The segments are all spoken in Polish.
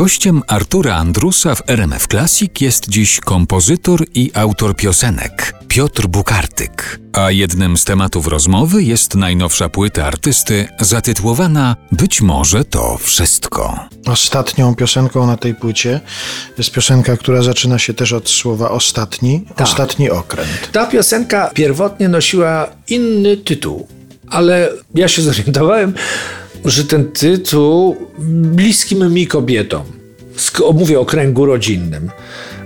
Gościem Artura Andrusa w RMF Classic jest dziś kompozytor i autor piosenek Piotr Bukartyk. A jednym z tematów rozmowy jest najnowsza płyta artysty zatytułowana Być może to wszystko. Ostatnią piosenką na tej płycie jest piosenka, która zaczyna się też od słowa ostatni, Tak. ostatni okręt. Ta piosenka pierwotnie nosiła inny tytuł, ale ja się zorientowałem, że ten tytuł bliskim mi kobietom, mówię o kręgu rodzinnym,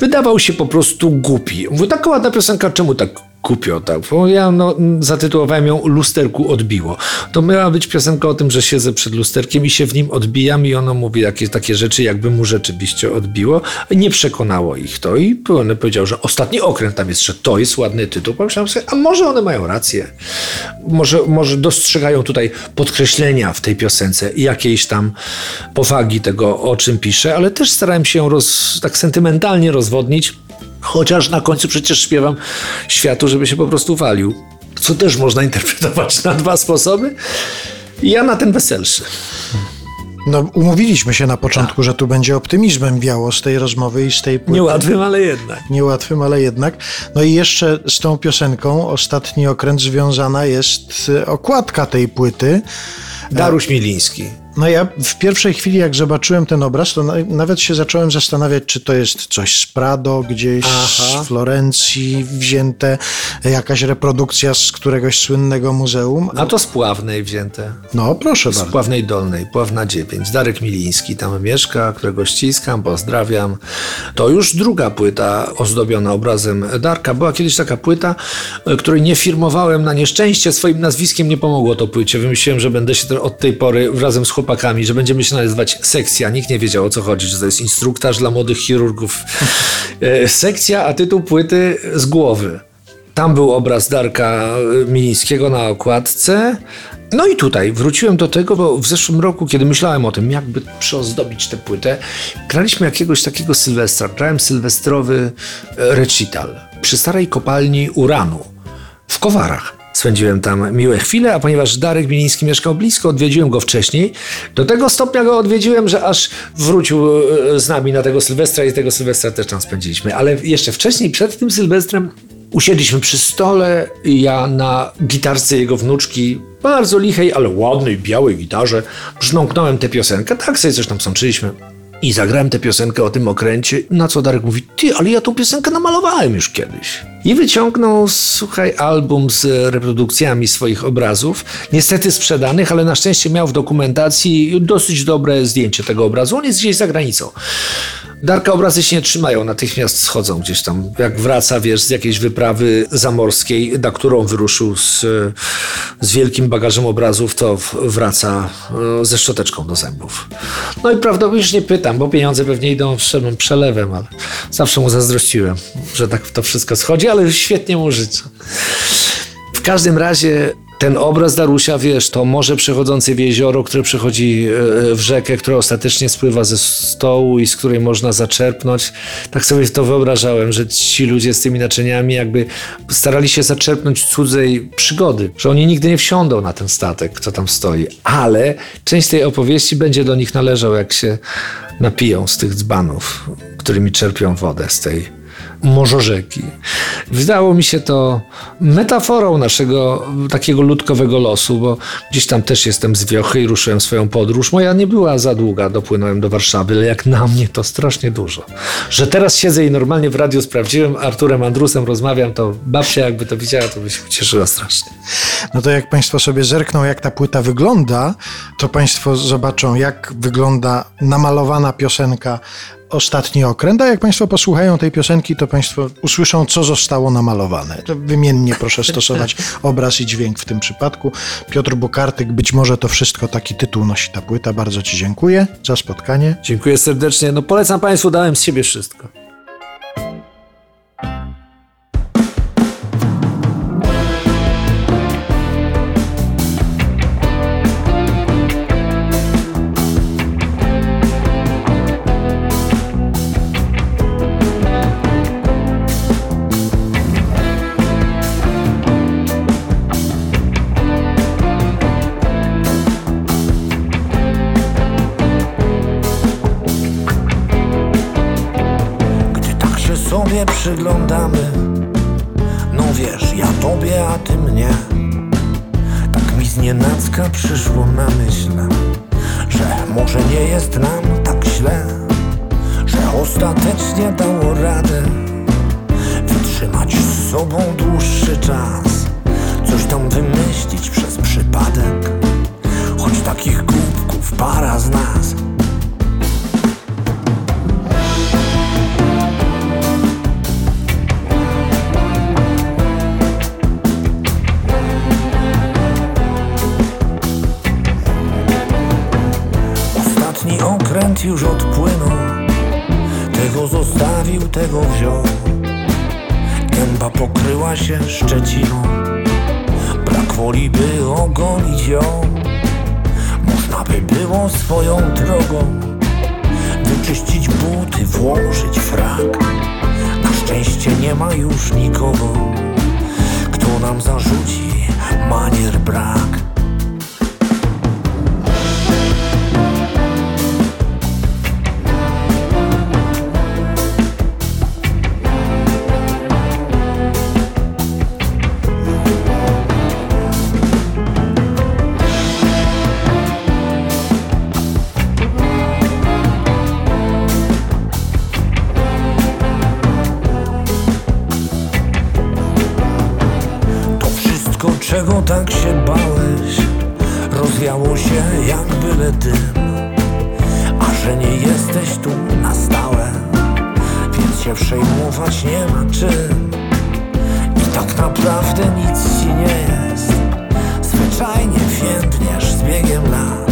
wydawał się po prostu głupi. Mówię, taka ładna piosenka, czemu tak głupio tak? Bo ja no, zatytułowałem ją Lusterku odbiło. To miała być piosenka o tym, że siedzę przed lusterkiem i się w nim odbijam i ono mówi jakieś takie rzeczy, jakby mu rzeczywiście odbiło. Nie przekonało ich to i on powiedział, że ostatni okręt tam jest, że to jest ładny tytuł. Pomyślałem sobie, a może one mają rację. Może, może dostrzegają tutaj podkreślenia w tej piosence i jakiejś tam powagi tego, o czym piszę, ale też starałem się ją roz, tak sentymentalnie rozwodnić. Chociaż na końcu przecież śpiewam światu, żeby się po prostu walił. Co też można interpretować na dwa sposoby. Ja na ten weselszy. No, umówiliśmy się na początku, że tu będzie optymizmem wiało z tej rozmowy i z tej płyty. Niełatwym, ale jednak. Niełatwym, ale jednak. No i jeszcze z tą piosenką ostatni okręt związana jest e, okładka tej płyty. Daruś Miliński. No ja w pierwszej chwili, jak zobaczyłem ten obraz, to na, nawet się zacząłem zastanawiać, czy to jest coś z Prado, gdzieś Aha. z Florencji wzięte, jakaś reprodukcja z któregoś słynnego muzeum. A to z Pławnej wzięte. No, proszę Z bardzo. Pławnej Dolnej, Pławna 9. Darek Miliński tam mieszka, którego ściskam, pozdrawiam. To już druga płyta ozdobiona obrazem Darka. Była kiedyś taka płyta, e, której nie firmowałem na nieszczęście. Swoim nazwiskiem nie pomogło to płycie. Wymyśliłem, że będę się od tej pory razem z chłopakami, że będziemy się nazywać sekcja. Nikt nie wiedział o co chodzi, że to jest instruktaż dla młodych chirurgów. E, sekcja, a tytuł płyty z głowy. Tam był obraz Darka Milińskiego na okładce. No i tutaj wróciłem do tego, bo w zeszłym roku, kiedy myślałem o tym, jakby przyozdobić tę płytę, graliśmy jakiegoś takiego Sylwestra. Grałem sylwestrowy e, recital przy starej kopalni uranu w Kowarach. Spędziłem tam miłe chwile, a ponieważ Darek Miliński mieszkał blisko, odwiedziłem go wcześniej. Do tego stopnia go odwiedziłem, że aż wrócił e, z nami na tego Sylwestra i tego Sylwestra też tam spędziliśmy. Ale jeszcze wcześniej, przed tym Sylwestrem, usiedliśmy przy stole, ja na gitarce jego wnuczki, bardzo lichej, ale ładnej, białej gitarze, brznąknąłem tę piosenkę, tak sobie coś tam sączyliśmy. I zagrałem tę piosenkę o tym okręcie, na co Darek mówi, ty, ale ja tą piosenkę namalowałem już kiedyś. I wyciągnął, słuchaj, album z reprodukcjami swoich obrazów, niestety sprzedanych, ale na szczęście miał w dokumentacji dosyć dobre zdjęcie tego obrazu. On jest gdzieś za granicą. Darka obrazy się nie trzymają, natychmiast schodzą gdzieś tam. Jak wraca, wiesz, z jakiejś wyprawy zamorskiej, na którą wyruszył z, z wielkim bagażem obrazów, to wraca e, ze szczoteczką do zębów. No i prawdopodobnie już nie pytam, bo pieniądze pewnie idą wszelkim przelewem, ale zawsze mu zazdrościłem, że tak to wszystko schodzi, ale świetnie mu życzę. W każdym razie ten obraz Darusia, wiesz, to morze przechodzące w jezioro, które przechodzi e, w rzekę, która ostatecznie spływa ze stołu i z której można zaczerpnąć. Tak sobie to wyobrażałem, że ci ludzie z tymi naczyniami jakby starali się zaczerpnąć cudzej przygody, że oni nigdy nie wsiądą na ten statek, kto tam stoi. Ale część tej opowieści będzie do nich należał, jak się napiją z tych dzbanów, którymi czerpią wodę z tej morzorzeki. Wydało mi się to metaforą naszego takiego ludkowego losu, bo gdzieś tam też jestem z Wiochy i ruszyłem swoją podróż. Moja nie była za długa, dopłynąłem do Warszawy, ale jak na mnie to strasznie dużo. Że teraz siedzę i normalnie w radiu sprawdziłem, Arturem Andrusem rozmawiam, to babcia jakby to widziała, to by się ucieszyła strasznie. No to jak Państwo sobie zerkną, jak ta płyta wygląda, to Państwo zobaczą, jak wygląda namalowana piosenka Ostatni okręt, a jak Państwo posłuchają tej piosenki, to Państwo usłyszą, co zostało namalowane. To wymiennie proszę stosować obraz i dźwięk w tym przypadku. Piotr Bukartyk, być może to wszystko, taki tytuł nosi ta płyta. Bardzo Ci dziękuję za spotkanie. Dziękuję serdecznie. No polecam Państwu, dałem z siebie wszystko. Sobie przyglądamy. No wiesz, ja tobie, a ty mnie. Tak mi znienacka przyszło na myśl Że może nie jest nam tak źle Że ostatecznie dało radę Wytrzymać z sobą dłuższy czas okręt już odpłynął. Tego zostawił, tego wziął. Gęba pokryła się szczeciną. Brak woli, by ogolić ją. Można by było swoją drogą Wyczyścić buty, włożyć frak. Na szczęście nie ma już nikogo Kto nam zarzuci manier brak czego tak się bałeś? Rozwiało się jak byle dym A że nie jesteś tu na stałe Więc się przejmować nie ma czym. I tak naprawdę nic ci nie jest. Zwyczajnie więdniesz z biegiem lat